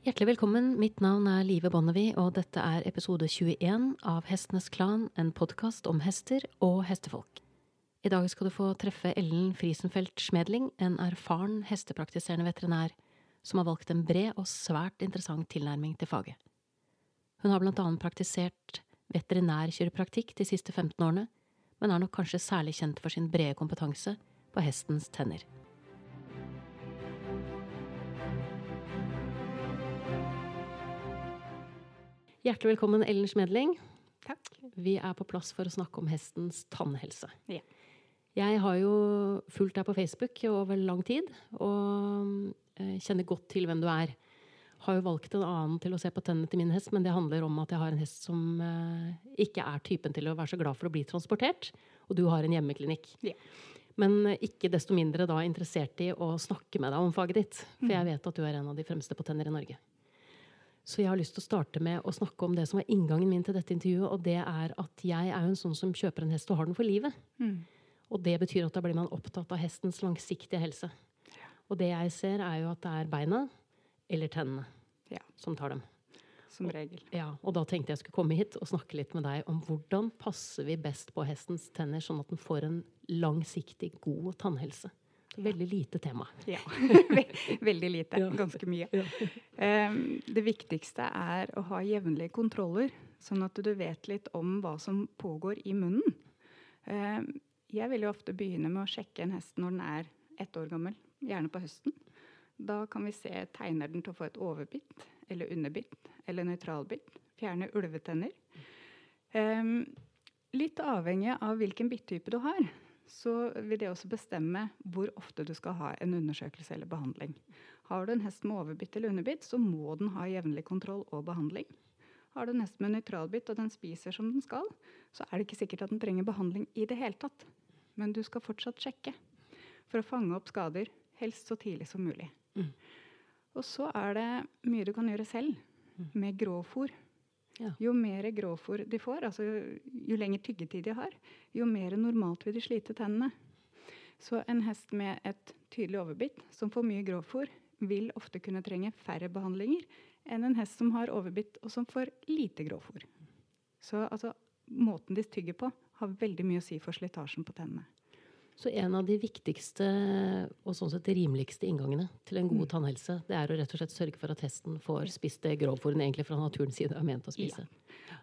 Hjertelig velkommen. Mitt navn er Live Bonnevie, og dette er episode 21 av Hestenes Klan, en podkast om hester og hestefolk. I dag skal du få treffe Ellen Friesenfeldt Schmedling, en erfaren hestepraktiserende veterinær som har valgt en bred og svært interessant tilnærming til faget. Hun har blant annet praktisert veterinærkiropraktikk de siste 15 årene, men er nok kanskje særlig kjent for sin brede kompetanse på hestens tenner. Hjertelig velkommen, Ellen Schmedling. Takk. Vi er på plass for å snakke om hestens tannhelse. Ja. Jeg har jo fulgt deg på Facebook over lang tid, og eh, kjenner godt til hvem du er. Har jo valgt en annen til å se på tennene til min hest, men det handler om at jeg har en hest som eh, ikke er typen til å være så glad for å bli transportert, og du har en hjemmeklinikk. Ja. Men eh, ikke desto mindre da interessert i å snakke med deg om faget ditt, for jeg vet at du er en av de fremste på tenner i Norge. Så jeg har lyst til å starte med å snakke om det som var inngangen min til dette intervjuet, og det er at jeg er jo en sånn som kjøper en hest og har den for livet. Mm. Og det betyr at da blir man opptatt av hestens langsiktige helse. Og det jeg ser, er jo at det er beina eller tennene Ja. som tar dem. Som regel. Ja, og da tenkte jeg skulle komme hit og snakke litt med deg om hvordan passer vi best på hestens tenner, sånn at den får en langsiktig, god tannhelse. Veldig lite tema. Ja. Veldig lite. Ganske mye. Det viktigste er å ha jevnlige kontroller, sånn at du vet litt om hva som pågår i munnen. Jeg vil jo ofte begynne med å sjekke en hest når den er ett år gammel, gjerne på høsten. Da kan vi se tegner den til å få et overbitt eller underbitt eller nøytralbitt. Fjerne ulvetenner. Litt avhengig av hvilken bittype du har, så vil det også bestemme hvor ofte du skal ha en undersøkelse eller behandling. Har du en hest med overbitt eller underbitt, så må den ha jevnlig kontroll og behandling. Har du en hest med nøytralbitt og den spiser som den skal, så er det ikke sikkert at den trenger behandling i det hele tatt. Men du skal fortsatt sjekke for å fange opp skader, helst så tidlig som mulig. Mm. Og så er det mye du kan gjøre selv med grovfôr. Ja. Jo mer grovfôr de får, altså jo lenger tyggetid de har, jo mer normalt vil de slite tennene. Så en hest med et tydelig overbitt, som får mye grovfôr, vil ofte kunne trenge færre behandlinger enn en hest som har overbitt og som får lite grovfôr. Så altså, måten de tygger på, har veldig mye å si for slitasjen på tennene. Så en av de viktigste og sånn sett rimeligste inngangene til en god tannhelse, det er å rett og slett sørge for at hesten får spist det grovfòret egentlig fra naturens side er ment å spise.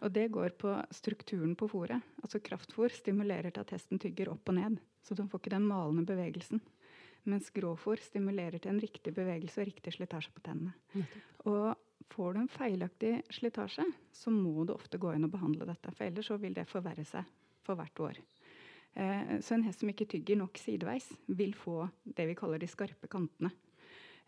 Og det går på strukturen på fòret. Altså kraftfôr stimulerer til at hesten tygger opp og ned, så den får ikke den malende bevegelsen. Mens grovfôr stimulerer til en riktig bevegelse og riktig slitasje på tennene. Og får du en feilaktig slitasje, så må du ofte gå inn og behandle dette. For ellers så vil det forverre seg for hvert år. Eh, så en hest som ikke tygger nok sideveis, vil få det vi kaller de skarpe kantene.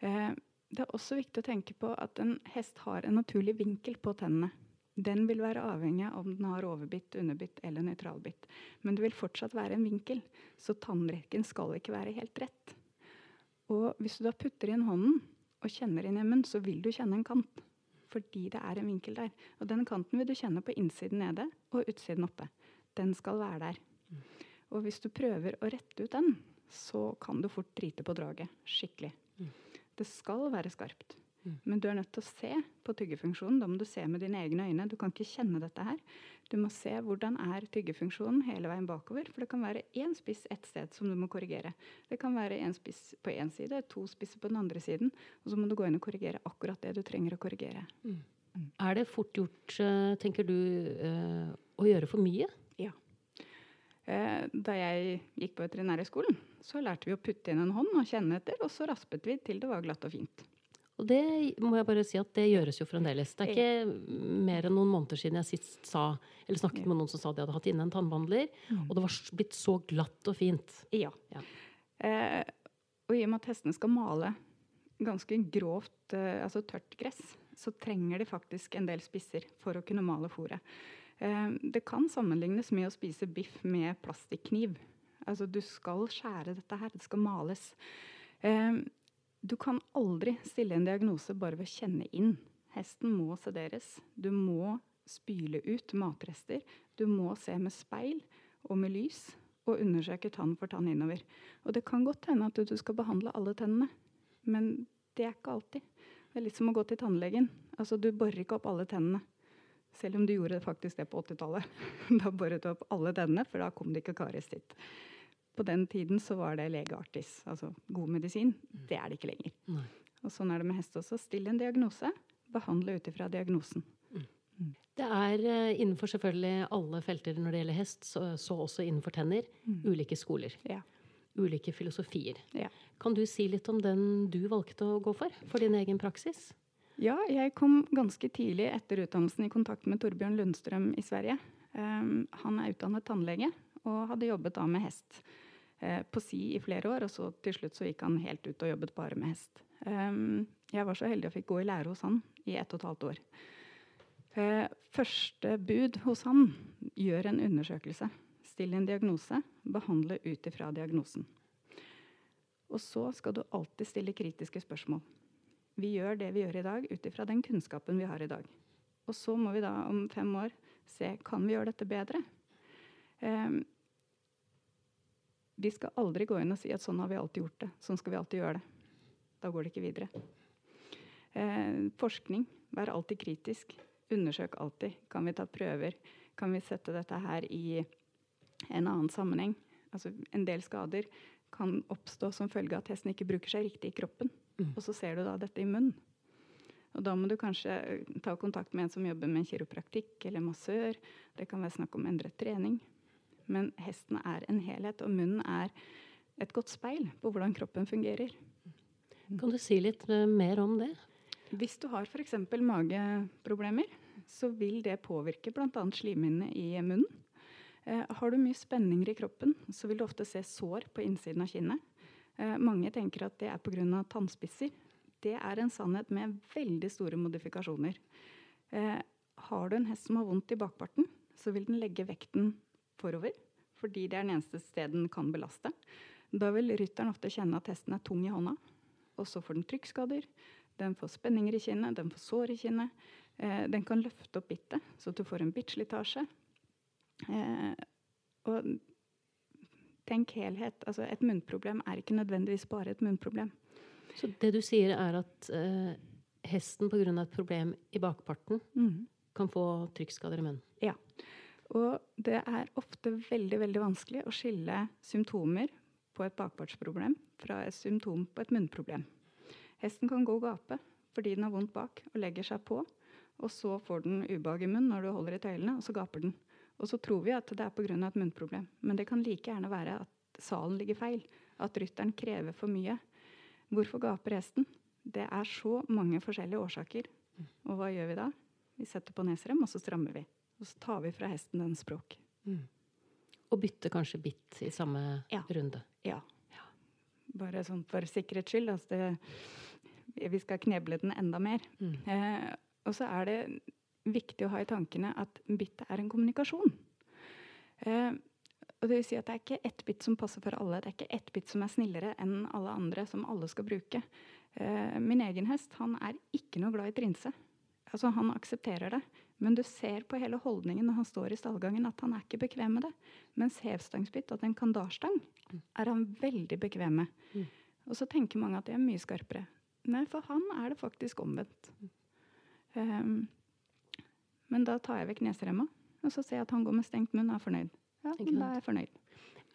Eh, det er også viktig å tenke på at en hest har en naturlig vinkel på tennene. Den vil være avhengig av om den har overbitt, underbitt eller nøytralbitt. Men det vil fortsatt være en vinkel, så tannrekken skal ikke være helt rett. Og hvis du da putter inn hånden og kjenner inn i munnen, så vil du kjenne en kant. Fordi det er en vinkel der. Og den kanten vil du kjenne på innsiden nede og utsiden oppe. Den skal være der. Og hvis du prøver å rette ut den, så kan du fort drite på draget. Skikkelig. Det skal være skarpt. Men du er nødt til å se på tyggefunksjonen. Da må du se med dine egne øyne. Du kan ikke kjenne dette her. Du må se hvordan er tyggefunksjonen hele veien bakover. For det kan være én spiss ett sted som du må korrigere. Det kan være én spiss på én side, to spisser på den andre siden. Og så må du gå inn og korrigere akkurat det du trenger å korrigere. Er det fort gjort, eh, tenker du, eh, å gjøre for mye? Eh, da jeg gikk på veterinærhøgskolen, så lærte vi å putte inn en hånd og kjenne etter, og så raspet vi til det var glatt og fint. Og det må jeg bare si at det gjøres jo fremdeles. Det er ikke mer enn noen måneder siden jeg sist sa, eller snakket med noen som sa de hadde hatt inne en tannbehandler, og det var blitt så glatt og fint. Ja. Ja. Eh, og i og med at hestene skal male ganske grovt, eh, altså tørt gress, så trenger de faktisk en del spisser for å kunne male fôret. Eh, det kan sammenlignes med å spise biff med plastikkniv. Altså du skal skjære dette her, det skal males. Eh, du kan aldri stille en diagnose bare ved å kjenne inn. Hesten må sederes. Du må spyle ut matrester. Du må se med speil og med lys. og undersøke tann for tann innover. Og det kan godt hende at du skal behandle alle tennene, men det er ikke alltid. Det er litt som å gå til tannlegen. Altså, du borer ikke opp alle tennene. Selv om du gjorde faktisk det på 80-tallet. Da boret du opp alle tennene, for da kom det ikke karies dit. På den tiden så var det legeartis, altså god medisin. Det er det ikke lenger. Nei. Og sånn er det med hest også. Still en diagnose, behandle ut ifra diagnosen. Det er eh, innenfor selvfølgelig alle felter når det gjelder hest, så, så også innenfor tenner, ulike skoler. Ja. Ulike filosofier. Ja. Kan du si litt om den du valgte å gå for, for din egen praksis? Ja, jeg kom ganske tidlig etter utdannelsen i kontakt med Torbjørn Lundstrøm i Sverige. Um, han er utdannet tannlege og hadde jobbet da med hest uh, på si i flere år. Og så til slutt så gikk han helt ut og jobbet bare med hest. Um, jeg var så heldig og fikk gå i lære hos han i ett og et halvt år. Uh, første bud hos han gjør en undersøkelse. Still en diagnose, behandle ut ifra diagnosen. Og så skal du alltid stille kritiske spørsmål. Vi gjør det vi gjør i dag ut ifra den kunnskapen vi har i dag. Og så må vi da om fem år se kan vi gjøre dette bedre. Um, vi skal aldri gå inn og si at sånn har vi alltid gjort det. Sånn skal vi alltid gjøre det. Da går det ikke videre. Eh, forskning. Vær alltid kritisk. Undersøk alltid. Kan vi ta prøver? Kan vi sette dette her i en annen sammenheng? Altså, en del skader kan oppstå som følge av at hesten ikke bruker seg riktig i kroppen. Mm. Og så ser du da dette i munnen. Og da må du kanskje eh, ta kontakt med en som jobber med kiropraktikk eller massør. Det kan være snakk om endret trening. Men hesten er en helhet, og munnen er et godt speil på hvordan kroppen fungerer. Kan du si litt eh, mer om det? Hvis du har f.eks. mageproblemer, så vil det påvirke bl.a. slimhinnene i munnen. Eh, har du mye spenninger i kroppen, så vil du ofte se sår på innsiden av kinnet. Eh, mange tenker at det er pga. tannspisser. Det er en sannhet med veldig store modifikasjoner. Eh, har du en hest som har vondt i bakparten, så vil den legge vekten forover, fordi det er den eneste stedet den kan belaste. Da vil rytteren ofte kjenne at hesten er tung i hånda, og så får den trykkskader. Den får spenninger i kinnet, den får sår i kinnet. Eh, den kan løfte opp bittet, så du får en bittslitasje. Og tenk helhet. Altså, et munnproblem er ikke nødvendigvis bare et munnproblem. Så det du sier, er at eh, hesten pga. et problem i bakparten mm. kan få trykkskader i munnen? Ja. Og det er ofte veldig veldig vanskelig å skille symptomer på et bakpartsproblem fra et symptom på et munnproblem. Hesten kan gå og gape fordi den har vondt bak og legger seg på. Og så får den ubehag i munnen når du holder i tøylene, og så gaper den. Og så tror vi at det er pga. et munnproblem. Men det kan like gjerne være at salen ligger feil. At rytteren krever for mye. Hvorfor gaper hesten? Det er så mange forskjellige årsaker. Og hva gjør vi da? Vi setter på nesrem, og så strammer vi. Og så tar vi fra hesten den språk. Og bytter kanskje bitt i samme Ja. runde. Ja. Bare sånn for sikkerhets skyld. Altså det, vi skal kneble den enda mer. Mm. Eh, og så er det viktig å ha i tankene at bittet er en kommunikasjon. Eh, og det vil si at det er ikke ett bit som passer for alle. Det er ikke ett bit som er snillere enn alle andre, som alle skal bruke. Eh, min egen hest han er ikke noe glad i trinse. Altså, han aksepterer det. Men du ser på hele holdningen når han står i stallgangen at han er ikke bekvem med det. Mens hevstangsbitt og en kandarstang er han veldig bekvem med. Mm. Og så tenker mange at det er mye skarpere. Nei, for han er det faktisk omvendt. Um, men da tar jeg vekk neseremma, og så ser jeg at han går med stengt munn og er fornøyd. Ja, da er jeg fornøyd.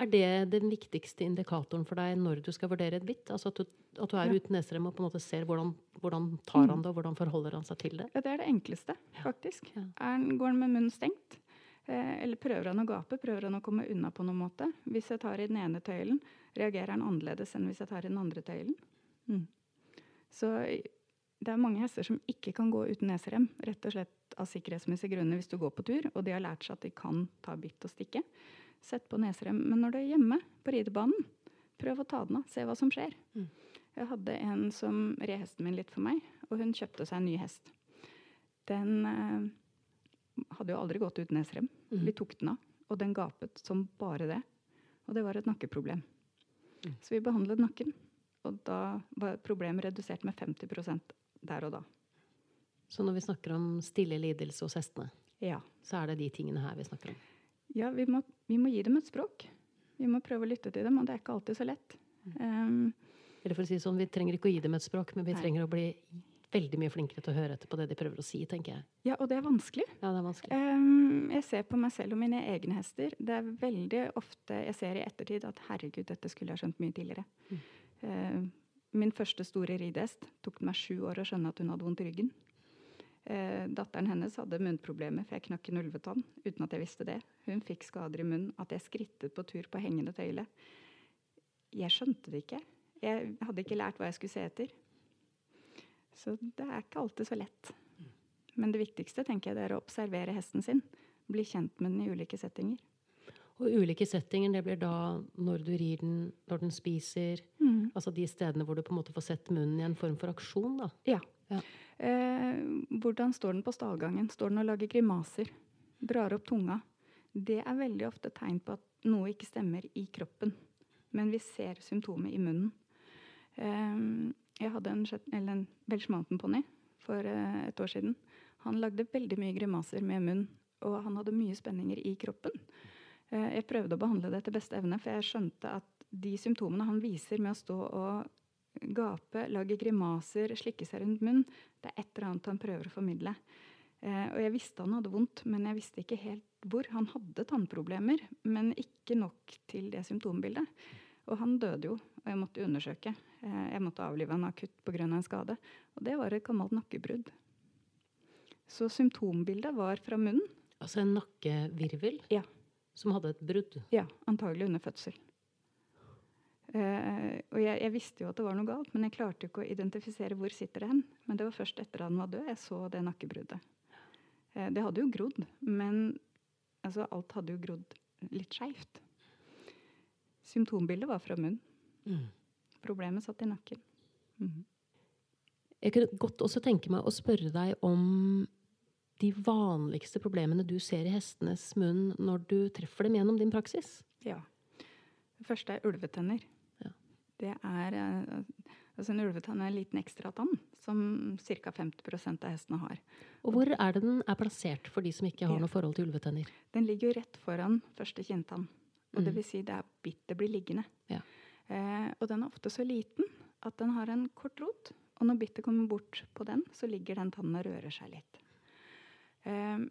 Er det den viktigste indikatoren for deg når du skal vurdere et bitt? Altså at du, at du er Ja. uten neserem og på en måte ser hvordan, hvordan tar han det, og hvordan forholder han seg til det? Ja, det er det enkleste, faktisk. Ja. Er han, går han med munnen stengt? Eh, eller prøver han å gape? Prøver han å komme unna på noen måte? Hvis jeg tar i den ene tøylen, reagerer han annerledes enn hvis jeg tar i den andre tøylen? Mm. Så det er mange hester som ikke kan gå uten neserem, rett og slett av sikkerhetsmessige grunner hvis du går på tur, og de har lært seg at de kan ta bitt og stikke. Sett på neserem. Men når du er hjemme på ridebanen, prøv å ta den av. Se hva som skjer. Mm. Jeg hadde en som red hesten min litt for meg, og hun kjøpte seg en ny hest. Den eh, hadde jo aldri gått uten neserem. Mm. Vi tok den av, og den gapet som bare det. Og det var et nakkeproblem. Mm. Så vi behandlet nakken, og da var problemet redusert med 50 der og da. Så når vi snakker om stille lidelse hos hestene, Ja. så er det de tingene her vi snakker om. Ja, vi må, vi må gi dem et språk. Vi må prøve å lytte til dem, og det er ikke alltid så lett. Um, Eller for å si sånn, Vi trenger ikke å gi dem et språk, men vi Nei. trenger å bli veldig mye flinkere til å høre etter på det de prøver å si, tenker jeg. ja, og det er vanskelig. Ja, det er vanskelig. Um, jeg ser på meg selv og mine egne hester. Det er veldig ofte jeg ser i ettertid at herregud, dette skulle jeg skjønt mye tidligere. Mm. Uh, min første store ridehest tok det meg sju år å skjønne at hun hadde vondt i ryggen. Eh, datteren hennes hadde munnproblemer, for jeg knakk en ulvetann uten at jeg visste det. Hun fikk skader i munnen. At jeg skrittet på tur på hengende tøyle. Jeg skjønte det ikke. Jeg hadde ikke lært hva jeg skulle se etter. Så det er ikke alltid så lett. Men det viktigste tenker jeg det er å observere hesten sin. Bli kjent med den i ulike settinger. Og ulike settinger, det blir da når du rir den, når den spiser Altså de stedene hvor du på en måte får sett munnen i en form for aksjon, da. Ja. Ja. Eh, hvordan står den på stallgangen? Står den og lager grimaser? Drar opp tunga? Det er veldig ofte tegn på at noe ikke stemmer i kroppen. Men vi ser symptomet i munnen. Eh, jeg hadde en, eller en Welsh Mountain Pony for eh, et år siden. Han lagde veldig mye grimaser med munn, og han hadde mye spenninger i kroppen. Eh, jeg prøvde å behandle det etter beste evne, for jeg skjønte at de symptomene han viser med å stå og gape, lage grimaser, slikke seg rundt munnen, det er et eller annet han prøver å formidle. Eh, og jeg visste han hadde vondt, men jeg visste ikke helt hvor. Han hadde tannproblemer, men ikke nok til det symptombildet. Og han døde jo, og jeg måtte undersøke. Eh, jeg måtte avlive han akutt pga. en skade. Og det var et gammelt nakkebrudd. Så symptombildet var fra munnen. Altså en nakkevirvel Ja. Som hadde et brudd. Ja, antagelig under fødsel. Uh, og jeg, jeg visste jo at det var noe galt, men jeg klarte ikke å identifisere hvor sitter det hen. Men det var først etter at han var død jeg så det nakkebruddet. Uh, det hadde jo grodd, men altså, alt hadde jo grodd litt skeivt. Symptombildet var fra munnen. Mm. Problemet satt i nakken. Mm. Jeg kunne godt også tenke meg å spørre deg om de vanligste problemene du ser i hestenes munn når du treffer dem gjennom din praksis. Ja. Det første er ulvetenner. Ja. Det er eh, altså En ulvetann er en liten ekstratann som ca. 50% av hestene har. Og hvor er det den er plassert for de som ikke har Ja. noe forhold til ulvetenner? Den ligger jo rett foran første kinntann. Og Mm. det vil si det er bitte blir liggende. Ja. Eh, og den er ofte så liten at den har en kort rot. Og når bittet kommer bort på den, så ligger den tannen og rører seg litt. Eh,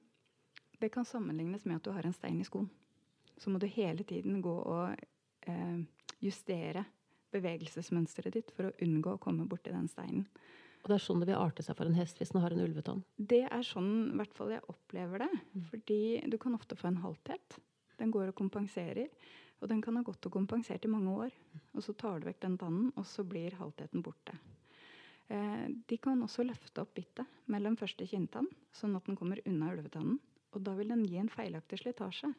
det kan sammenlignes med at du har en stein i skoen. Så må du hele tiden gå og eh, justere bevegelsesmønsteret ditt for å unngå å komme borti den steinen. Og det er sånn det vil arte seg for en hest hvis den har en ulvetann. Det er sånn i hvert fall jeg opplever det. Fordi du kan ofte få en halthet. Den går og kompenserer. Og den kan ha gått og kompensert i mange år. Og så tar du vekk den tannen, og så blir haltheten borte. Eh, de kan også løfte opp bittet mellom første kinntann, sånn at den kommer unna ulvetannen. Og da vil den gi en feilaktig slitasje.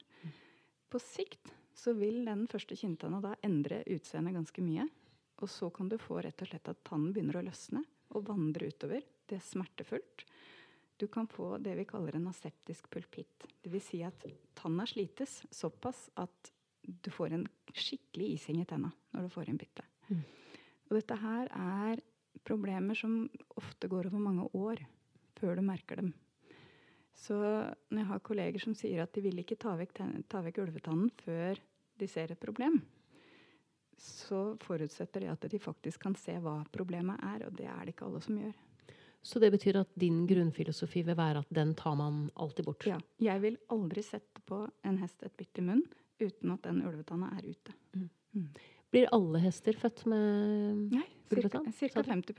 På sikt så vil den første kinntanna da endre utseendet ganske mye. Og så kan du få rett og slett at tannen begynner å løsne og vandre utover. Det er smertefullt. Du kan få det vi kaller en aseptisk pulpitt. Dvs. Si at tanna slites såpass at du får en skikkelig ising i tenna når du får inn bittet. Mm. Og dette her er problemer som ofte går over mange år før du merker dem. Så når jeg har kolleger som sier at de vil ikke ta vekk, ta vekk ulvetannen før de ser et problem, så forutsetter det at de faktisk kan se hva problemet er, og det er det ikke alle som gjør. Så det betyr at din grunnfilosofi vil være at den tar man alltid bort. Ja, jeg vil aldri sette på en hest et bitt i munnen uten at den ulvetanna er ute. Blir alle hester født med Nei, ca. 50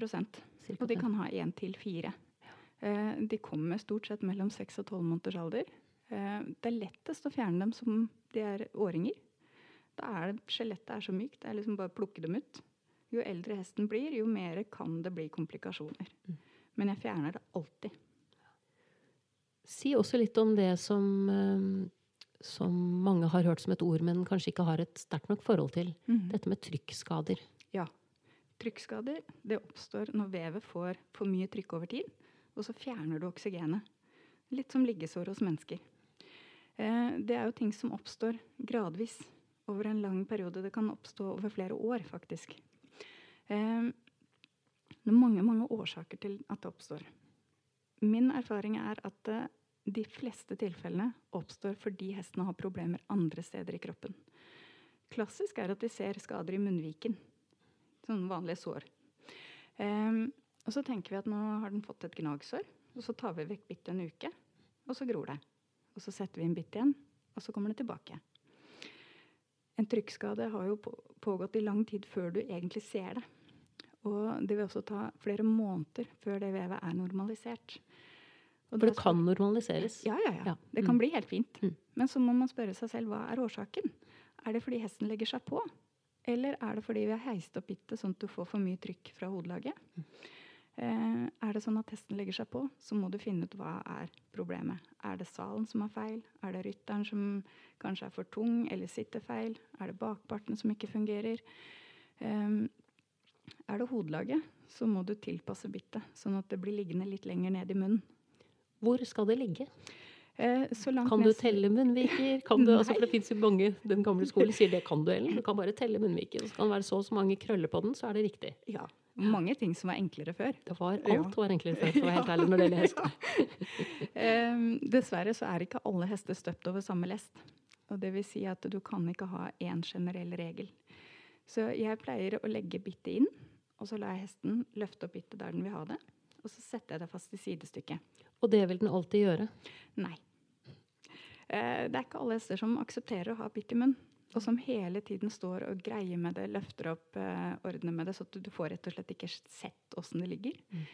cirka Og de kan ha én til fire. Eh, de kommer stort sett mellom seks og tolv måneders alder. Eh, det er lettest å fjerne dem som de er åringer. Da er det, Skjelettet er så mykt. Det er liksom bare å plukke dem ut. Jo eldre hesten blir, jo mer kan det bli komplikasjoner. Mm. Men jeg fjerner det alltid. Si også litt om det som, eh, som mange har hørt som et ord, men kanskje ikke har et sterkt nok forhold til. Dette med trykkskader. Ja. Trykkskader det oppstår når vevet får for mye trykk over tid, og så fjerner du oksygenet. Litt som liggesår hos mennesker. Eh, det er jo ting som oppstår gradvis over en lang periode. Det kan oppstå over flere år, faktisk. Eh, det er mange, mange årsaker til at det oppstår. Min erfaring er at eh, de fleste tilfellene oppstår fordi hestene har problemer andre steder i kroppen. Klassisk er at vi ser skader i munnviken. Sånne vanlige sår. Um, og så tenker vi at nå har den fått et gnagsår, og så tar vi vekk bittet en uke, og så gror det. Og så setter vi inn bitt igjen, og så kommer det tilbake. En trykkskade har jo pågått i lang tid før du egentlig ser det. Og det vil også ta flere måneder før det vevet er normalisert. For det kan normaliseres? Ja, ja, ja. Det kan mm. bli helt fint. Mm. Men så må man spørre seg selv hva er årsaken? Er det fordi hesten legger seg på? Eller er det fordi vi har heist opp bittet sånn at du får for mye trykk fra hodelaget? Mm. Eh, er det sånn at hesten legger seg på, så må du finne ut hva er problemet. Er det salen som er feil? Er det rytteren som kanskje er for tung eller sitter feil? Er det bakparten som ikke fungerer? Eh, er det hodelaget, så må du tilpasse bittet, sånn at det blir liggende litt lenger ned i munnen. Hvor skal det ligge? Eh, kan du telle munnviker? Du, altså, for det fins jo mange Den gamle skolen sier det kan du, Ellen. Du kan bare telle munnviker. Så kan det være så og så mange krøller på den, så er det riktig. Ja. Mange ting som var enklere før. Det var, alt var enklere før, for å være helt ærlig, når det gjelder hester. um, dessverre så er ikke alle hester støpt over samme lest. Og det vil si at du kan ikke ha én generell regel. Så jeg pleier å legge bittet inn, og så lar jeg hesten løfte opp bittet der den vil ha det. Og så setter jeg det fast i sidestykket. Og det vil den alltid gjøre? Nei. Eh, det er ikke alle hester som aksepterer å ha bitt i munn. Og som hele tiden står og greier med det, løfter opp, eh, ordner med det, så du får rett og slett ikke sett åssen det ligger. Mm.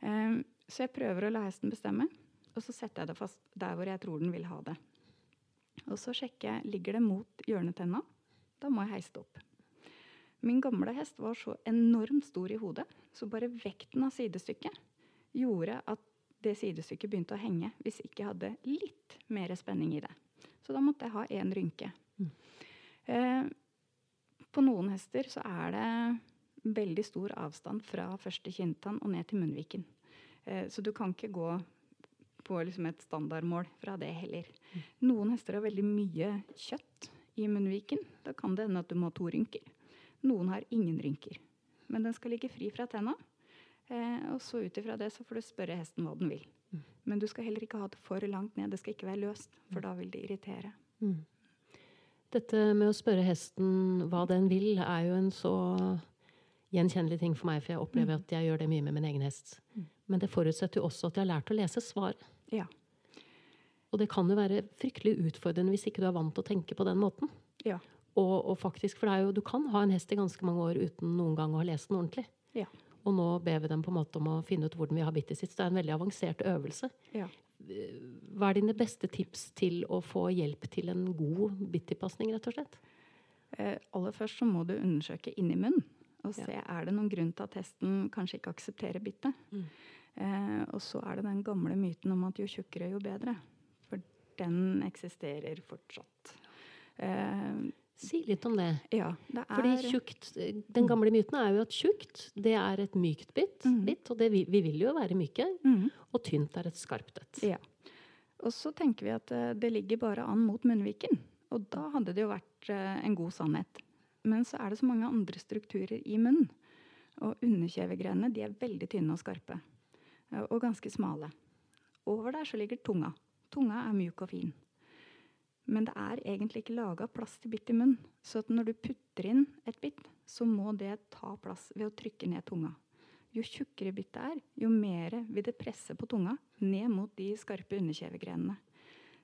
Um, så jeg prøver å la hesten bestemme, og så setter jeg det fast der hvor jeg tror den vil ha det. Og så sjekker jeg ligger det mot hjørnetenna. Da må jeg heise det opp. Min gamle hest var så enormt stor i hodet, så bare vekten av sidestykket gjorde at det sidestykket begynte å henge hvis jeg ikke hadde litt mer spenning i det. Så da måtte jeg ha én rynke. Mm. Eh, på noen hester så er det veldig stor avstand fra første kinntann og ned til munnviken. Eh, så du kan ikke gå på liksom et standardmål fra det heller. Mm. Noen hester har veldig mye kjøtt i munnviken. Da kan det hende at du må ha to rynker. Noen har ingen rynker. Men den skal ligge fri fra tenna. Eh, og så ut ifra det så får du spørre hesten hva den vil. Mm. Men du skal heller ikke ha det for langt ned. Det skal ikke være løst, for mm. da vil det irritere. Mm. Dette med å spørre hesten hva den vil, er jo en så gjenkjennelig ting for meg, for jeg opplever mm. at jeg gjør det mye med min egen hest. Mm. Men det forutsetter jo også at jeg har lært å lese svaret. Ja. Og det kan jo være fryktelig utfordrende hvis ikke du er vant til å tenke på den måten. Ja. Og, og faktisk, for jo, Du kan ha en hest i ganske mange år uten noen gang å ha lest den ordentlig. Ja. Og nå ber vi dem på en måte om å finne ut hvordan vi har ha bittet sitt. Så det er en veldig avansert øvelse. Ja. Hva er dine beste tips til å få hjelp til en god bittilpasning, rett og slett? Eh, aller først så må du undersøke inni munnen og se ja. er det noen grunn til at testen kanskje ikke aksepterer bittet. Mm. Eh, og så er det den gamle myten om at jo tjukkere, jo bedre. For den eksisterer fortsatt. Eh, Si litt om det. Ja, det er... Fordi tjukt, Den gamle myten er jo at tjukt det er et mykt bit. Mm. bit og det, vi, vi, vil jo være myke. Mm. Og tynt er et skarpt et. Ja. Og så tenker vi at eh, det ligger bare an mot munnviken. Og da hadde det jo vært eh, en god sannhet. Men så er det så mange andre strukturer i munnen. Og underkjevegrenene de er veldig tynne og skarpe. Og ganske smale. Over der så ligger tunga. Tunga er mjuk og fin. Men det er egentlig ikke laga plass til bitt i munnen. Så når du putter inn et bitt, så må det ta plass ved å trykke ned tunga. Jo tjukkere bittet er, jo mer vil det presse på tunga ned mot de skarpe underkjevegrenene.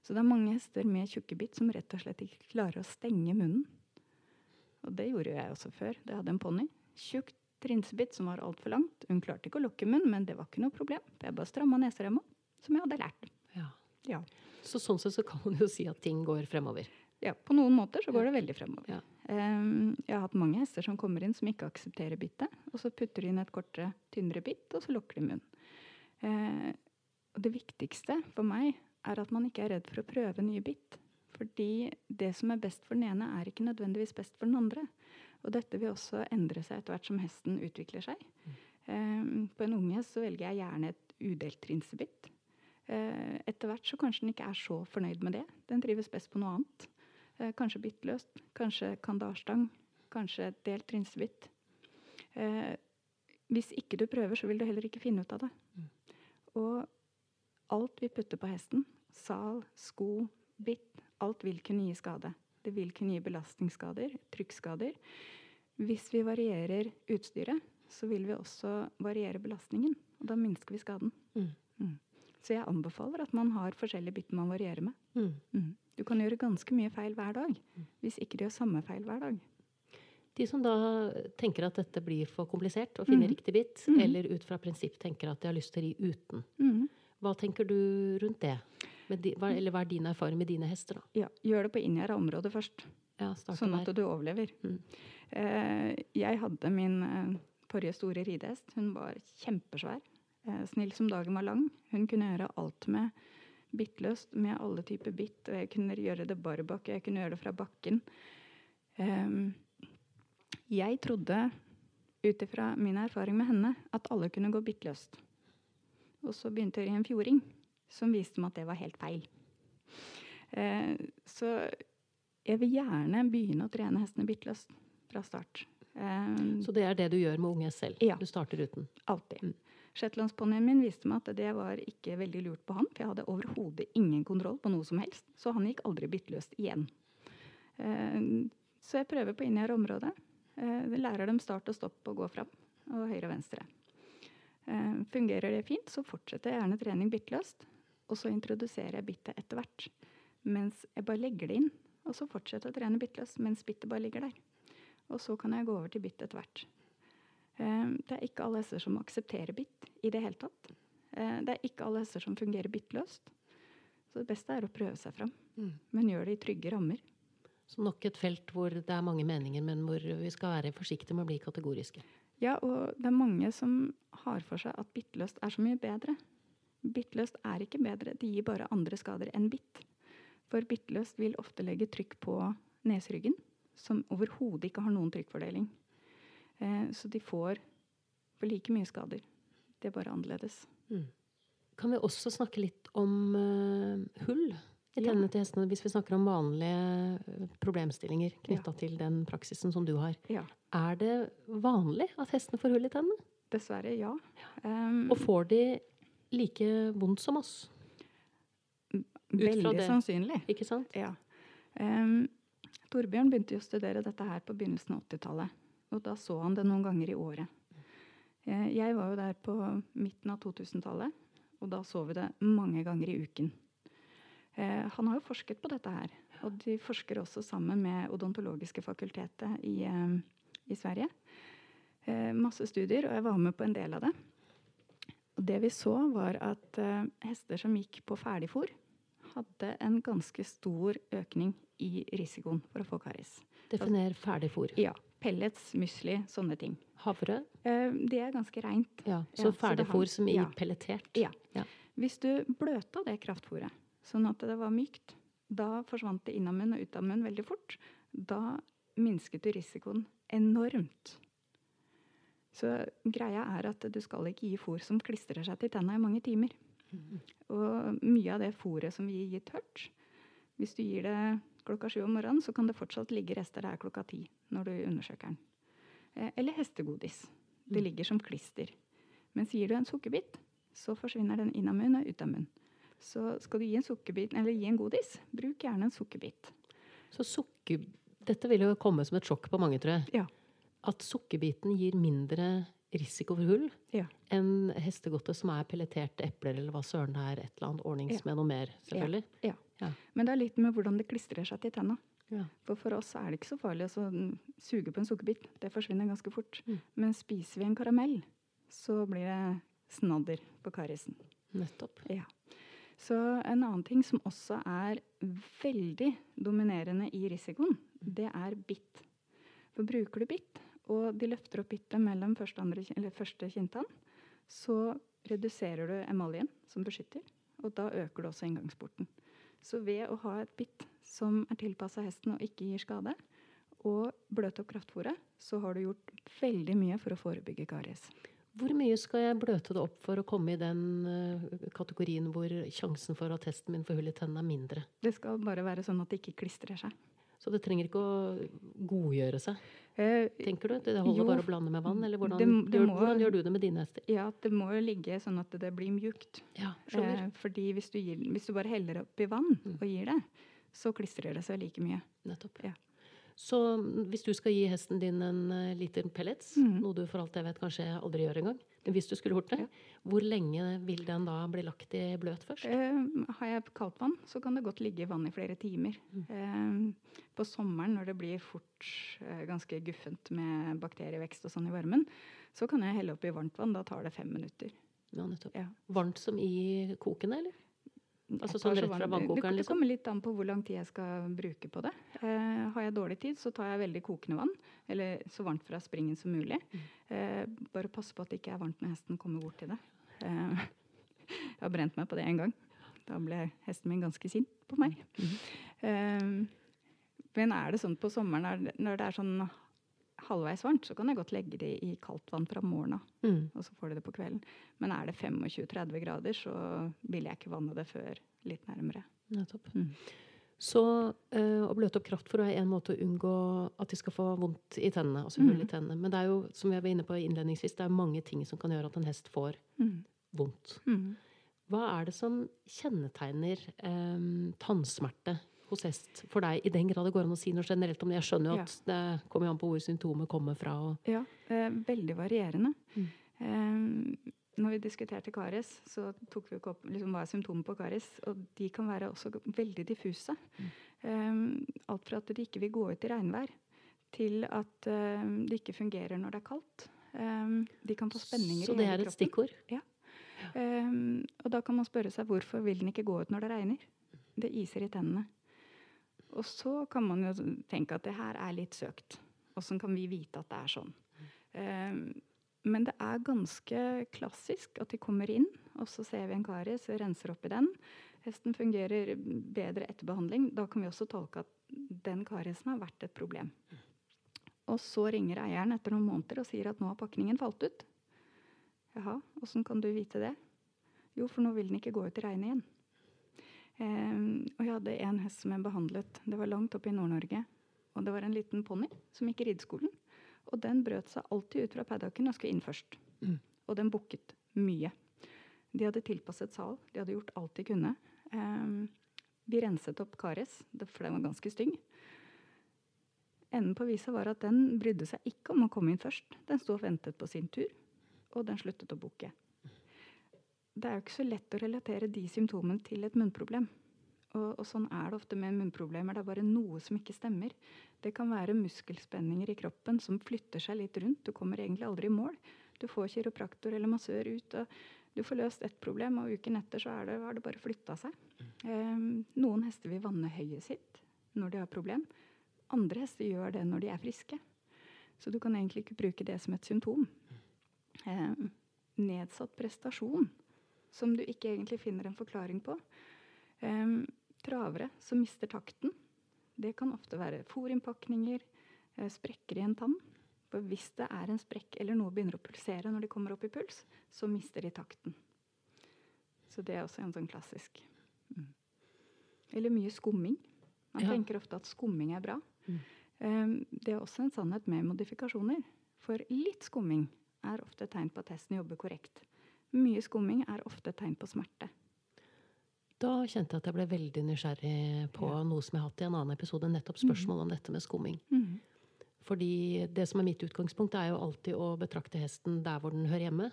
Så det er mange hester med tjukke bitt som rett og slett ikke klarer å stenge munnen. Og det gjorde jeg også før. Det hadde en ponni. Tjukt trinsebitt som var altfor langt. Hun klarte ikke å lukke munnen, men det var ikke noe problem. Jeg bare stramma neseremma, som jeg hadde lært. Ja. ja. Så sånn sett så kan man jo si at ting går fremover. Ja, på noen måter så går det veldig fremover. Ja. Um, jeg har hatt mange hester som kommer inn som ikke aksepterer bittet. Og så putter de inn et kortere, tynnere bitt, og så lukker de munnen. Uh, og det viktigste for meg er at man ikke er redd for å prøve nye bitt. Fordi det som er best for den ene, er ikke nødvendigvis best for den andre. Og dette vil også endre seg etter hvert som hesten utvikler seg. Mm. Um, på en unge så velger jeg gjerne et udelt trinsebitt. Eh, etter hvert så kanskje den ikke er så fornøyd med det. Den trives best på noe annet. Eh, kanskje bittløst, kanskje kandarstang, kanskje delt trinsebitt. Eh, hvis ikke du prøver, så vil du heller ikke finne ut av det. Mm. Og alt vi putter på hesten, sal, sko, bitt, alt vil kunne gi skade. Det vil kunne gi belastningsskader, trykkskader. Hvis vi varierer utstyret, så vil vi også variere belastningen. Og da minsker vi skaden. Mm. Mm. Så jeg anbefaler at man har forskjellige bytter man varierer med. Mm. Mm. Du kan gjøre ganske mye feil hver dag, hvis ikke du gjør samme feil hver dag. De som da tenker at dette blir for komplisert, å finne Mhm. riktig bit, Mhm. eller ut fra prinsipp tenker at de har lyst til å ri uten, Mm. hva tenker du rundt det? Di, hva, eller hva er din erfaring med dine hester, da? Ja, gjør det på inngjerda område først, Ja, sånn at du overlever. Mm. Eh, jeg hadde min eh, forrige store ridehest. Hun var kjempesvær. Eh, snill som dagen var lang. Hun kunne gjøre alt med bittløst, med alle typer bitt. Og jeg kunne gjøre det barbak, jeg kunne gjøre det fra bakken. Ehm, jeg trodde, ut ifra min erfaring med henne, at alle kunne gå bittløst. Og så begynte jeg i en fjording som viste meg at det var helt feil. Eh, så jeg vil gjerne begynne å trene hestene bittløst fra start. Eh, Så det er det du gjør med unge selv? Ja. Du starter uten? alltid. Mm. Shetlandsponnien min viste meg at det var ikke veldig lurt på han, for jeg hadde overhodet ingen kontroll på noe som helst. Så han gikk aldri bittløst igjen. Eh, så jeg prøver på inngjerda område. Eh, lærer dem start og stopp og gå fram. Og høyre og venstre. Eh, fungerer det fint, så fortsetter jeg gjerne trening bittløst. Og så introduserer jeg bittet etter hvert. Mens jeg bare legger det inn. Og så fortsetter jeg å trene bittløst mens bittet bare ligger der. Og så kan jeg gå over til bitt etter hvert. Eh, Det er ikke alle hester som aksepterer bitt i det hele tatt. Eh, Det er ikke alle hester som fungerer bittløst. Så det beste er å prøve seg fram. Mm. Men gjør det i trygge rammer. Så nok et felt hvor det er mange meninger, men hvor vi skal være forsiktige med å bli kategoriske. Ja, og det er mange som har for seg at bittløst er så mye bedre. Bittløst er ikke bedre, det gir bare andre skader enn bitt. For bittløst vil ofte legge trykk på nesryggen, som overhodet ikke har noen trykkfordeling. Eh, så de får for like mye skader. Det er bare annerledes. Mm. Kan vi også snakke litt om eh, hull i Ja. tennene til hestene, hvis vi snakker om vanlige eh, problemstillinger knytta til den praksisen som du har? Ja, Er det vanlig at hestene får hull i tennene? dessverre ja. Um, Og får de like vondt som oss? veldig sannsynlig. Ikke sant? Ja. Um, Torbjørn begynte å studere dette her på begynnelsen av 80-tallet. Og da så han det noen ganger i året. Eh, Jeg var jo der på midten av 2000-tallet, og da så vi det mange ganger i uken. Eh, Han har jo forsket på dette her, og de forsker også sammen med Odontologiske fakultetet i, eh, i Sverige. Masse studier, og jeg var med på en del av det. Og det vi så, var at hester som gikk på ferdigfôr, hadde en ganske stor økning i risikoen for å få karis. Definer ferdigfôr. Ja, Pellets, musli, sånne ting. Havre? Eh, Det er ganske reint. Ja. Så ja, ferdigfôr som i ja. pelletert? Ja. Ja. Hvis du bløta det kraftfôret sånn at det var mykt, da forsvant det inn av munn og ut av munn veldig fort. Da minsket du risikoen enormt. Så greia er at du skal ikke gi fôr som klistrer seg til tenna i mange timer. Og mye av det fôret som vi gir tørt, hvis du gir det klokka sju om morgenen, så kan det fortsatt ligge rester der klokka ti når du undersøker den. Eh, Eller hestegodis. Det Mm. ligger som klister. Mens gir du en sukkerbit, så forsvinner den inn av munn og ut av munn. Så skal du gi en sukkerbit, eller gi en godis, bruk gjerne en sukkerbit. Så sukker... Dette vil jo komme som et sjokk på mange, tror jeg. Ja. At sukkerbiten gir mindre risiko for hull Ja. enn hestegodtet som er pelleterte epler, eller hva søren det er. Et eller annet ordnings Ja. med noe mer, selvfølgelig. Ja. Ja. Men det er litt med hvordan det klistrer seg til tenna. Ja. For for oss er det ikke så farlig å suge på en sukkerbit. Det forsvinner ganske fort. Mm. Men spiser vi en karamell, så blir det snadder på karisen. Nettopp. Ja. Så en annen ting som også er veldig dominerende i risikoen, det er bitt. For bruker du bitt, og de løfter opp bittet mellom første, andre, eller første kinntann, så reduserer du emaljen som beskytter, og da øker du også inngangsporten. Så ved å ha et bitt som er tilpassa hesten og ikke gir skade, og bløte opp kraftfôret, så har du gjort veldig mye for å forebygge karies. Hvor mye skal jeg bløte det opp for å komme i den eh, kategorien hvor sjansen for at hesten min får hull i tennene er mindre? Det skal bare være sånn at det ikke klistrer seg. Så det trenger ikke å godgjøre seg, tenker du? Det holder Jo, bare å blande med vann? Eller hvordan, det- det gjør, må- hvordan gjør du det med dine hester? Ja, det må jo ligge sånn at det blir mjukt. Ja. Eh, fordi hvis du, gir, hvis du bare heller oppi vann Mm. og gir det, så klistrer det seg like mye. Nettopp. Ja. Så mm, hvis du skal gi hesten din en uh, liter pellets, mm. noe du for alt jeg vet kanskje aldri gjør engang, hvis du skulle gjort det, Ja. hvor lenge vil den da bli lagt i bløt først? Eh, har jeg kaldt vann, så kan det godt ligge i vann i flere timer. Mm. Eh, på sommeren, når det blir fort eh, ganske guffent med bakterievekst og sånn i varmen, så kan jeg helle oppi varmt vann. Da tar det fem minutter. Ja, nettopp. Ja. Varmt som i kokende, eller? Altså sånn rett fra vannkokeren, Det, det liksom? kommer litt an på hvor lang tid jeg skal bruke på det. Eh, har jeg dårlig tid, så tar jeg veldig kokende vann. Eller så varmt fra springen som mulig. Mm. Eh, bare passe på at det ikke er varmt når hesten kommer bort til det. Eh, jeg har brent meg på det en gang. Da ble hesten min ganske sint på meg. Mhm. Eh, men er det sånn på sommeren når det er sånn halvveis varmt, så kan jeg godt legge det i kaldt vann fra morgenen av Mm. og så får du det på kvelden. Men er det 25-30 grader, så vil jeg ikke vanne det før litt nærmere. Nettopp. Mm. Så øh, å bløte opp kraftfôr er en måte å unngå at de skal få vondt i tennene. altså hull i Mm. tennene. Men det er jo, som jeg var inne på innledningsvis, det er mange ting som kan gjøre at en hest får Mm. vondt. Mm. Hva er det som kjennetegner eh, tannsmerte hest for deg, i den grad det går an å si noe generelt om det? Jeg skjønner jo Ja. at det kommer an på hvor symptomet kommer fra. Og, Ja, eh, veldig varierende. Mm. Eh, når vi diskuterte karies, så tok vi ikke opp liksom, hva er symptomer på karies. Og de kan være også veldig diffuse. Eh, alt fra at de ikke vil gå ut i regnvær, til at eh, det ikke fungerer når det er kaldt. Eh, de kan få spenninger i kroppen. så det er et stikkord. Um, og da kan man spørre seg hvorfor vil den ikke gå ut når det regner. Det iser i tennene. Og så kan man jo tenke at det her er litt søkt. Åssen kan vi vite at det er sånn? Um, men det er ganske klassisk at de kommer inn, og så ser vi en karies, renser opp i den. Hesten fungerer bedre etter behandling. Da kan vi også tolke at den kariesen har vært et problem. Og så ringer eieren etter noen måneder og sier at nå har pakningen falt ut. Jaha, åssen kan du vite det? Jo, for nå vil den ikke gå ut i regnet igjen. Ehm, og jeg hadde en hest som jeg behandlet. Det var langt oppe i Nord-Norge. Og det var en liten ponni som gikk i rideskolen. Og den brøt seg alltid ut fra paddocken og skulle inn først. Mm. Og den bukket mye. De hadde tilpasset sal. De hadde gjort alt de kunne. Ehm, vi renset opp Kares, for den var ganske stygg. Enden på visa var at den brydde seg ikke om å komme inn først. Den sto og ventet på sin tur, og den sluttet å bukke. Det er jo ikke så lett å relatere de symptomene til et munnproblem. Og, og sånn er det ofte med munnproblemer. Det er bare noe som ikke stemmer. Det kan være muskelspenninger i kroppen som flytter seg litt rundt. Du kommer egentlig aldri i mål. Du får kiropraktor eller massør ut, og du får løst ett problem, og uken etter så det, har det bare flytta seg. Ehm, noen hester vil vanne høyet sitt når de har problem. Andre hester gjør det når de er friske. Så du kan egentlig ikke bruke det som et symptom. Ehm, nedsatt prestasjon, som du ikke egentlig finner en forklaring på. Um, travere som mister takten. Det kan ofte være fôrinnpakninger, eh, sprekker i en tann. For hvis det er en sprekk eller noe begynner å pulsere når de kommer opp i puls, så mister de takten. Så det er også en sånn klassisk. Mm. Eller mye skumming. Man Ja. tenker ofte at skumming er bra. Mm. Um, det er også en sannhet med modifikasjoner. For litt skumming er ofte et tegn på at hesten jobber korrekt. Mye skumming er ofte et tegn på smerte. Da kjente jeg at jeg ble veldig nysgjerrig på Ja. noe som jeg har hatt i en annen episode, nettopp spørsmål om dette med skumming. Fordi det som er mitt utgangspunkt, er jo alltid å betrakte hesten der hvor den hører hjemme,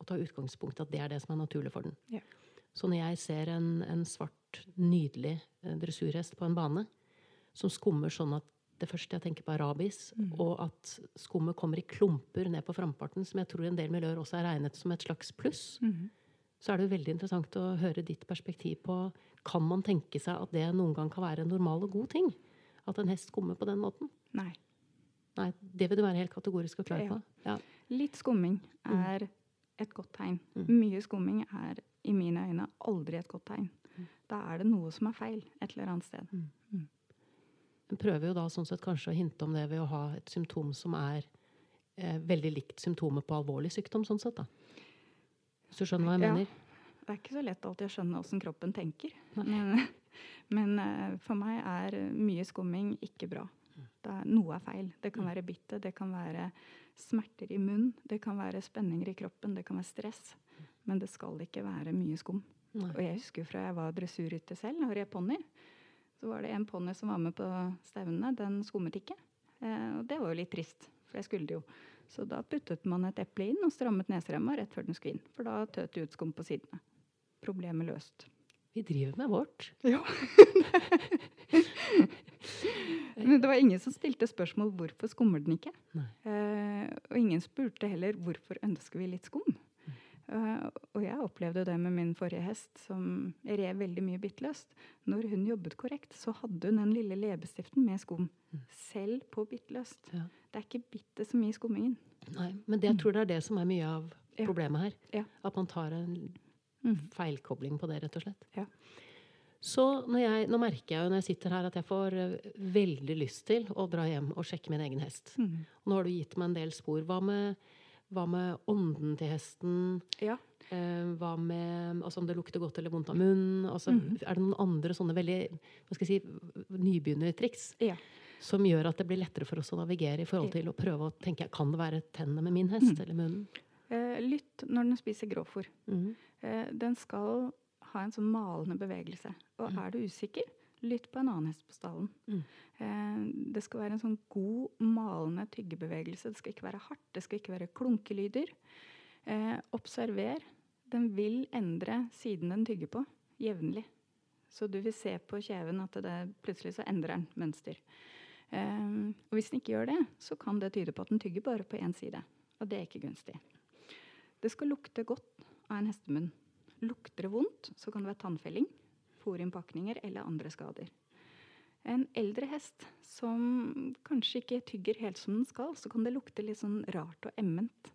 og ta utgangspunkt i at det er det som er naturlig for den. Ja. Så når jeg ser en, en svart, nydelig eh, dressurhest på en bane som skummer sånn at det første jeg tenker på er rabies, og at skummet kommer i klumper ned på framparten, som jeg tror en del miljøer også er regnet som et slags pluss, så er det jo veldig interessant å høre ditt perspektiv på kan man tenke seg at det noen gang kan være en normal og god ting? At en hest skummer på den måten? Nei. Nei, det vil du være helt kategorisk og klar på. Ja. Litt skumming er et godt tegn. Mm. Mye skumming er i mine øyne aldri et godt tegn. Da er det noe som er feil et eller annet sted. En prøver jo da sånn sett kanskje å hinte om det ved å ha et symptom som er eh, veldig likt symptomet på alvorlig sykdom, sånn sett, da. Hvis du skjønner hva jeg Ja. mener? Det er ikke så lett alltid å skjønne åssen kroppen tenker. Men, men eh, for meg er mye skumming ikke bra. Det er, noe er feil. Det kan være bitte, det kan være smerter i munnen, det kan være spenninger i kroppen, det kan være stress. Men det skal ikke være mye skum. Nei. Og jeg husker fra jeg var dressurrytter selv og red ponni, så var det en ponni som var med på stevnene. Den skummet ikke. Eh, og det var jo litt trist, for det skulle det jo. Så da puttet man et eple inn og strammet neseremma rett før den skulle inn. For da tøt det ut skum på sidene. Problemet løst. Vi driver med vårt. Ja. Men det var ingen som stilte spørsmål hvorfor skummer den ikke. Eh, og ingen spurte heller hvorfor ønsker vi litt skum. Uh, og jeg opplevde det med min forrige hest, som rev veldig mye bittløst. Når hun jobbet korrekt, så hadde hun den lille leppestiften med skum. Mm. Selv på bittløst. Ja. Det er ikke bitte så mye skummingen. Nei, Men det, jeg tror det er det som er mye av problemet her. Ja. At man tar en mm. feilkobling på det, rett og slett. Ja. Så jeg, nå merker jeg jo når jeg sitter her, at jeg får uh, veldig lyst til å dra hjem og sjekke min egen hest. Mm. Nå har du gitt meg en del spor. Hva med hva med ånden til hesten? Ja. Eh, hva med altså om det lukter godt eller vondt av munnen? Altså, mm. Er det noen andre sånne veldig hva skal jeg si, nybegynnertriks ja. som gjør at det blir lettere for oss å navigere i forhold til å prøve å tenke kan det være tennene med min hest mm. eller munnen? Eh, lytt når den spiser grovfòr. Mm. Eh, den skal ha en sånn malende bevegelse. Og mm. er du usikker, lytt på en annen hest på stallen. Mm. Eh, det skal være en sånn god, malende tyggebevegelse. Det skal ikke være hardt, det skal ikke være klunkelyder. Eh, observer. Den vil endre siden den tygger på, jevnlig. Så du vil se på kjeven at det plutselig så endrer den mønster. Eh, og hvis den ikke gjør det, så kan det tyde på at den tygger bare på én side. Og det er ikke gunstig. Det skal lukte godt av en hestemunn. Lukter det vondt, så kan det være tannfelling fôrinnpakninger eller andre skader. En eldre hest som kanskje ikke tygger helt som den skal, så kan det lukte litt sånn rart og emment.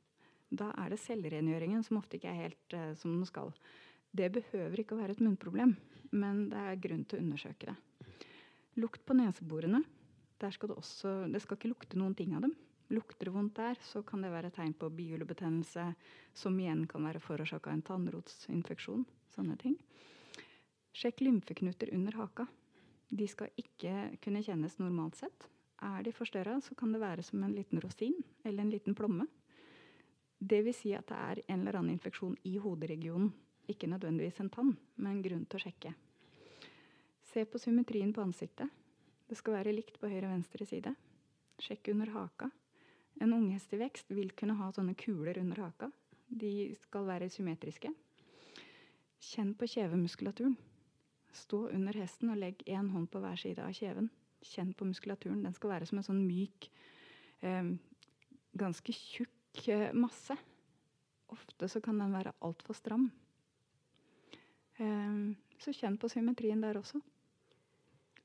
Da er det selvrengjøringen som ofte ikke er helt uh, som den skal. Det behøver ikke å være et munnproblem, men det er grunn til å undersøke det. Lukt på neseborene. Skal det, også, det skal ikke lukte noen ting av dem. Lukter det vondt der, så kan det være tegn på bihulebetennelse, som igjen kan være forårsaka av en tannrotsinfeksjon. Sånne ting. Sjekk lymfeknuter under haka. De skal ikke kunne kjennes normalt sett. Er de forstørra, så kan det være som en liten rosin eller en liten plomme. Det vil si at det er en eller annen infeksjon i hoderegionen. Ikke nødvendigvis en tann, men grunn til å sjekke. Se på symmetrien på ansiktet. Det skal være likt på høyre og venstre side. Sjekk under haka. En unghest i vekst vil kunne ha sånne kuler under haka. De skal være symmetriske. Kjenn på kjevemuskulaturen. Stå under hesten og legg én hånd på hver side av kjeven. Kjenn på muskulaturen. Den skal være som en sånn myk, eh, ganske tjukk eh, masse. Ofte så kan den være altfor stram. Eh, så kjenn på symmetrien der også.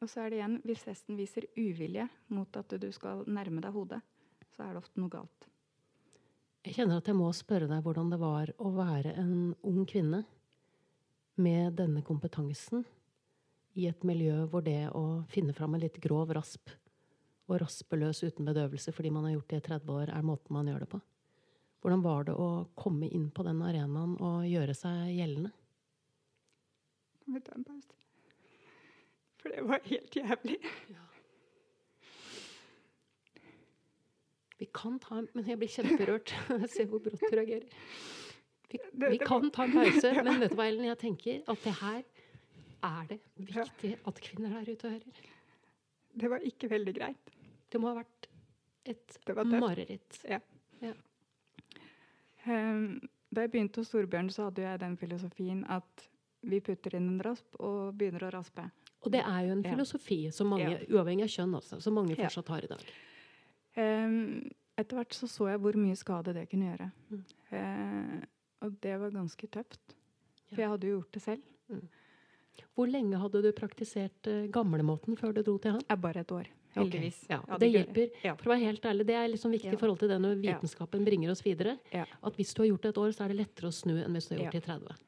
Og så er det igjen, hvis hesten viser uvilje mot at du skal nærme deg hodet, så er det ofte noe galt. Jeg kjenner at jeg må spørre deg hvordan det var å være en ung kvinne med denne kompetansen i et miljø hvor det å finne fram en litt grov rasp og raspe løs uten bedøvelse fordi man har gjort det i 30 år, er måten man gjør det på. Hvordan var det å komme inn på den arenaen og gjøre seg gjeldende? Kan ta en pause? For det var helt jævlig. Ja. Vi kan ta en Men jeg blir kjemperørt. Se hvor brått du reagerer. Vi, vi, kan ta en pause, men vet du hva, Ellen? Jeg tenker at det her er det viktig at kvinner der ute hører. Det var ikke veldig greit. Det må ha vært et mareritt. Ja. ja. Um, da jeg begynte hos Storbjørn, så hadde jeg den filosofien at vi putter inn en rasp og begynner å raspe. Og det er jo en filosofi som mange, ja. uavhengig av kjønn også, som mange fortsatt har i dag. Um, etter hvert så så jeg hvor mye skade det kunne gjøre. Mm. Uh, og det var ganske tøft. For jeg hadde jo gjort det selv. Mm. Hvor lenge hadde du praktisert uh, gamlemåten før du dro til han? Bare et år. Heldigvis. Okay. Ja, det hjelper. Ja. For å være helt ærlig, Det er liksom viktig i forhold til det når vitenskapen bringer oss videre. At hvis du har gjort det et år, så er det lettere å snu enn hvis du har gjort det i 30.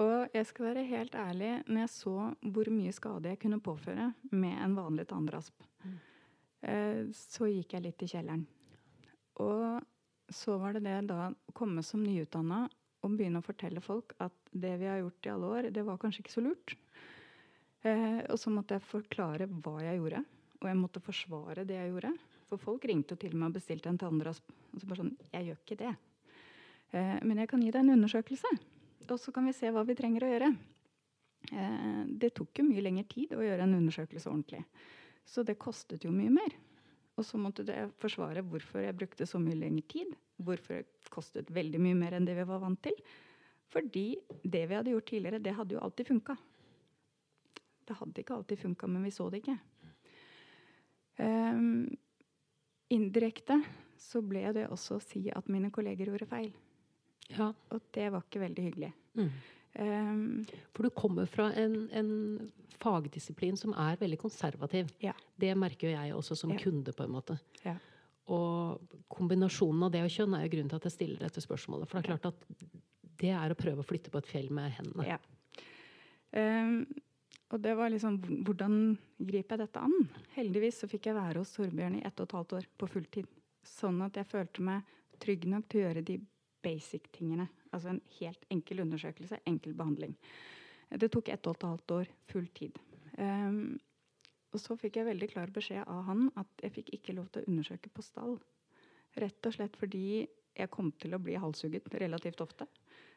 Og jeg skal være helt ærlig, når jeg så hvor mye skade jeg kunne påføre med en vanlig tannrasp, mm. uh, så gikk jeg litt i kjelleren. Og så var det det da å komme som nyutdanna og begynne å fortelle folk at det vi har gjort i alle år, det var kanskje ikke så lurt. Eh, og så måtte jeg forklare hva jeg gjorde, og jeg måtte forsvare det jeg gjorde. For folk ringte til meg og bestilte en tannrasp. Og så bare sånn Jeg gjør ikke det. Eh, men jeg kan gi deg en undersøkelse, og så kan vi se hva vi trenger å gjøre. Eh, det tok jo mye lengre tid å gjøre en undersøkelse ordentlig. Så det kostet jo mye mer. Og så måtte jeg forsvare hvorfor jeg brukte så mye lengre tid. Hvorfor det kostet veldig mye mer enn det vi var vant til. Fordi det vi hadde gjort tidligere, det hadde jo alltid funka. Det hadde ikke alltid funka, men vi så det ikke. Um, indirekte så ble det også å si at mine kolleger gjorde feil. Ja. Og det var ikke veldig hyggelig. Mm. Um, For du kommer fra en, en, fagdisiplin som er veldig konservativ. Ja. Det merker jo jeg også som ja. kunde, på en måte. Ja. Og kombinasjonen av det og kjønn er jo grunnen til at jeg stiller dette spørsmålet. For det er klart at det er å prøve å flytte på et fjell med hendene. Ja. Um, og det var liksom Hvordan griper jeg dette an? Heldigvis så fikk jeg være hos Torbjørn i ett og et halvt år på fulltid. Sånn at jeg følte meg trygg nok til å gjøre de basic-tingene. Altså en helt enkel undersøkelse, enkel behandling. Det tok ett og et halvt år full tid. Um, og så fikk jeg veldig klar beskjed av han at jeg fikk ikke lov til å undersøke på stall. Rett og slett fordi jeg kom til å bli halshugget relativt ofte.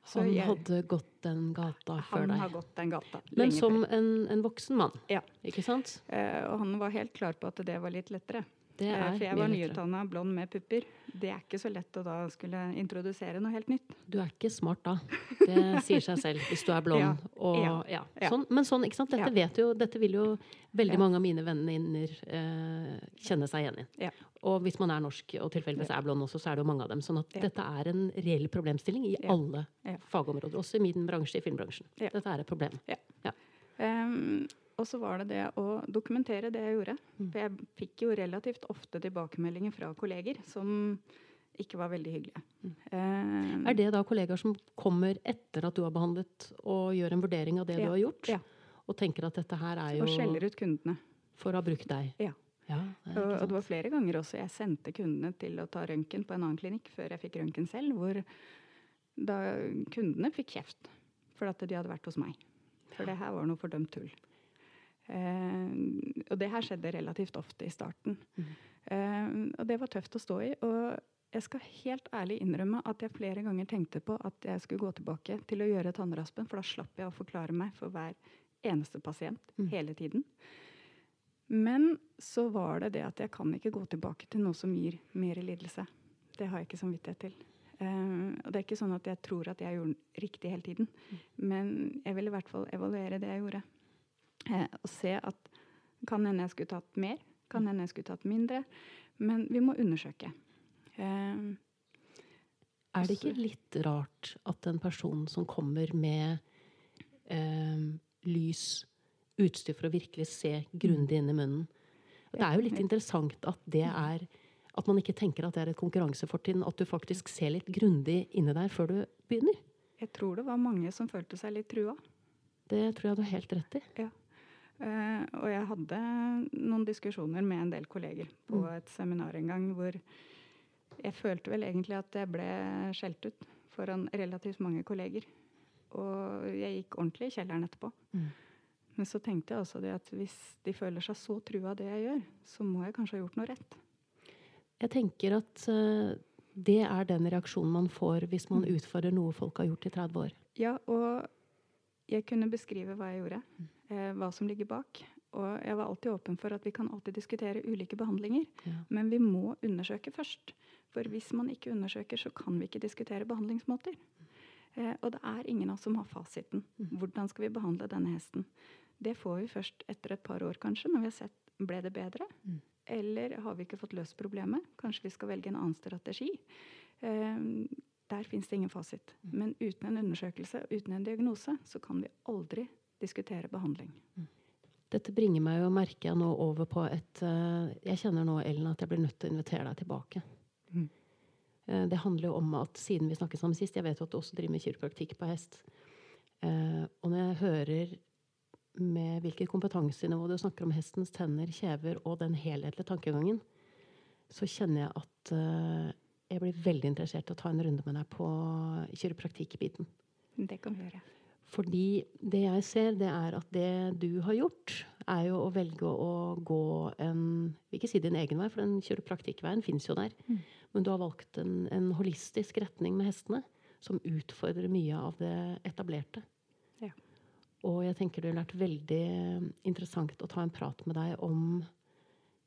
Så han jeg, hadde gått den gata før deg? Han har gått den gata. Men som en, en, voksen mann? Ja. Ikke sant? Uh, og han var helt klar på at det var litt lettere. Det er For jeg var nyutdanna blond med pupper. Det er ikke så lett å da skulle introdusere noe helt nytt. Du er ikke smart da. Det sier seg selv hvis du er blond. Ja. Og, ja. Ja. Sånn, men sånn, ikke sant? Dette, vet jo, dette vil jo veldig mange av mine venninner eh, kjenne seg igjen i. Og hvis man er norsk og tilfeldigvis er blond også, så er det jo mange av dem. Sånn at dette er en reell problemstilling i alle fagområder. Også i min bransje, i filmbransjen. Dette er et problem. Um, og så var det det å dokumentere det jeg gjorde. Mm. For jeg fikk jo relativt ofte tilbakemeldinger fra kolleger som ikke var veldig hyggelige. Uh, er det da kollegaer som kommer etter at du har behandlet, og gjør en vurdering av det ja, du har gjort? Ja. Og tenker at dette her er jo Og skjeller ut kundene. For å ha brukt deg? Ja. ja det og, og, det var flere ganger også jeg sendte kundene til å ta røntgen på en annen klinikk før jeg fikk røntgen selv, hvor da kundene fikk kjeft for at de hadde vært hos meg. For det her var noe fordømt tull. Eh, og det her skjedde relativt ofte i starten. Mm. Eh, og det var tøft å stå i. Og jeg skal helt ærlig innrømme at jeg flere ganger tenkte på at jeg skulle gå tilbake til å gjøre tannraspen, for da slapp jeg å forklare meg for hver eneste pasient mm. hele tiden. Men så var det det at jeg kan ikke gå tilbake til noe som gir mer lidelse. Det har jeg ikke samvittighet til. Uh, og det er ikke sånn at jeg tror at jeg gjorde riktig hele tiden. Men jeg vil i hvert fall evaluere det jeg gjorde. Uh, og se at kan hende jeg skulle tatt mer, kan hende jeg skulle tatt mindre. Men vi må undersøke. Uh, er det ikke litt rart at en person som kommer med uh, lys, utstyr for å virkelig se grundig inn i munnen Det er jo litt interessant at det er at man ikke tenker at det er et konkurransefortrinn. At du faktisk ser litt grundig inni der før du begynner. Jeg tror det var mange som følte seg litt trua. Det tror jeg du har helt rett i. Ja. Uh, og jeg hadde noen diskusjoner med en del kolleger på mm. et seminar en gang hvor jeg følte vel egentlig at jeg ble skjelt ut foran relativt mange kolleger. Og jeg gikk ordentlig i kjelleren etterpå. Mm. Men så tenkte jeg også det at hvis de føler seg så trua av det jeg gjør, så må jeg kanskje ha gjort noe rett. Jeg tenker at uh, det er den reaksjonen man får hvis man mm. utfordrer noe folk har gjort i 30 år. Ja, og jeg kunne beskrive hva jeg gjorde. Mm eh, hva som ligger bak. Og jeg var alltid åpen for at vi kan alltid diskutere ulike behandlinger. Ja. Men vi må undersøke først. For hvis man ikke undersøker, så kan vi ikke diskutere behandlingsmåter. Eh, og det er ingen av oss som har fasiten. Mm. Hvordan skal vi behandle denne hesten? Det får vi først etter et par år, kanskje, når vi har sett ble det bedre. Eller har vi ikke fått løst problemet? Kanskje vi skal velge en annen strategi. Eh, der fins det ingen fasit. Mm. Men uten en undersøkelse, uten en diagnose, så kan vi aldri diskutere behandling. Mm. Dette bringer meg jo, merker jeg nå, over på et uh, Jeg kjenner nå, Ellen, at jeg blir nødt til å invitere deg tilbake. Mm. Uh, det handler jo om at siden vi snakket sammen sist Jeg vet jo at du også driver med kiropraktikk på hest. Uh, og når jeg hører med hvilket kompetansenivå du snakker om hestens tenner, kjever og den helhetlige tankegangen, så kjenner jeg at jeg blir veldig interessert i å ta en runde med deg på kiropraktikkbiten. Det kan vi gjøre. Fordi det jeg ser, det er at det du har gjort, er jo å velge å gå en Vil ikke si din egen vei, for den kiropraktikkveien fins jo der. Mm. Men du har valgt en, en, holistisk retning med hestene som utfordrer mye av det etablerte. Og jeg tenker det ville vært veldig interessant å ta en prat med deg om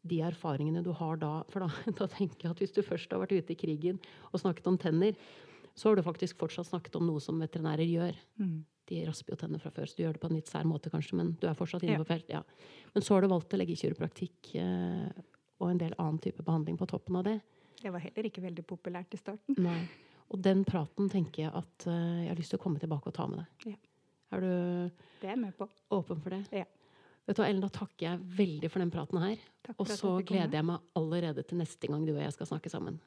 de erfaringene du har da. For da, da tenker jeg at hvis du først har vært ute i krigen og snakket om tenner, så har du faktisk fortsatt snakket om noe som veterinærer gjør. Mm. De rasper jo tenner fra før, så du gjør det på en litt sær måte, kanskje, men du er fortsatt inne på felt. Ja. Men så har du valgt å legge kiropraktikk eh, og en del annen type behandling på toppen av det. Det var heller ikke veldig populært i starten. Nei. Og den praten tenker jeg at eh, jeg har lyst til å komme tilbake og ta med deg. Ja. Er du Det er med på. åpen for det? Ja. Vet du hva, Ellen, da takker jeg veldig for den praten her. Takk Og så gleder jeg meg allerede til neste gang du og jeg skal snakke sammen.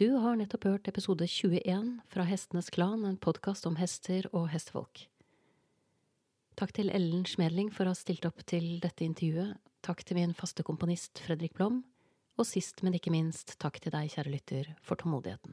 Du har nettopp hørt episode 21 fra Hestenes Klan, en podkast om hester og hestefolk. Takk til Ellen Schmedling for å ha stilt opp til dette intervjuet. Takk til min faste komponist Fredrik Blom. Og sist, men ikke minst, takk til deg, kjære lytter, for tålmodigheten.